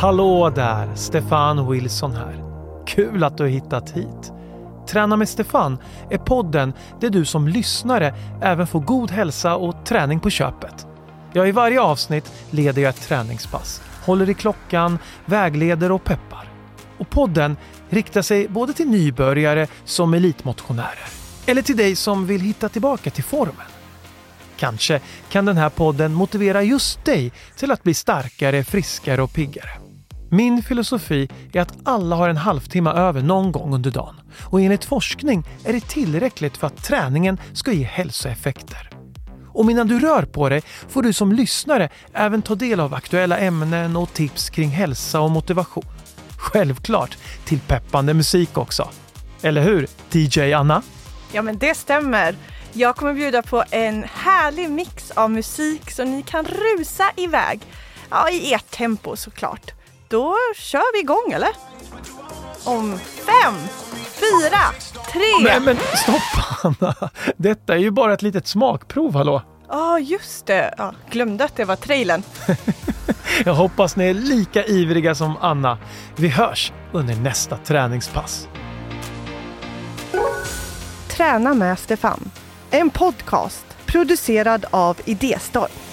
Hallå där! Stefan Wilson här. Kul att du har hittat hit. Träna med Stefan är podden där du som lyssnare även får god hälsa och träning på köpet. Ja, i varje avsnitt leder jag ett träningspass, håller i klockan, vägleder och peppar. Och podden riktar sig både till nybörjare som elitmotionärer. Eller till dig som vill hitta tillbaka till formen. Kanske kan den här podden motivera just dig till att bli starkare, friskare och piggare. Min filosofi är att alla har en halvtimme över någon gång under dagen och enligt forskning är det tillräckligt för att träningen ska ge hälsoeffekter. Och innan du rör på dig får du som lyssnare även ta del av aktuella ämnen och tips kring hälsa och motivation. Självklart till peppande musik också. Eller hur, DJ Anna? Ja, men det stämmer. Jag kommer bjuda på en härlig mix av musik så ni kan rusa iväg. Ja, i ert tempo såklart. Då kör vi igång, eller? Om fem, fyra, tre... Nej men stopp Anna! Detta är ju bara ett litet smakprov, hallå? Ja, oh, just det. Ja, glömde att det var trailern. Jag hoppas ni är lika ivriga som Anna. Vi hörs under nästa träningspass. Träna med Stefan. En podcast producerad av Idéstorm.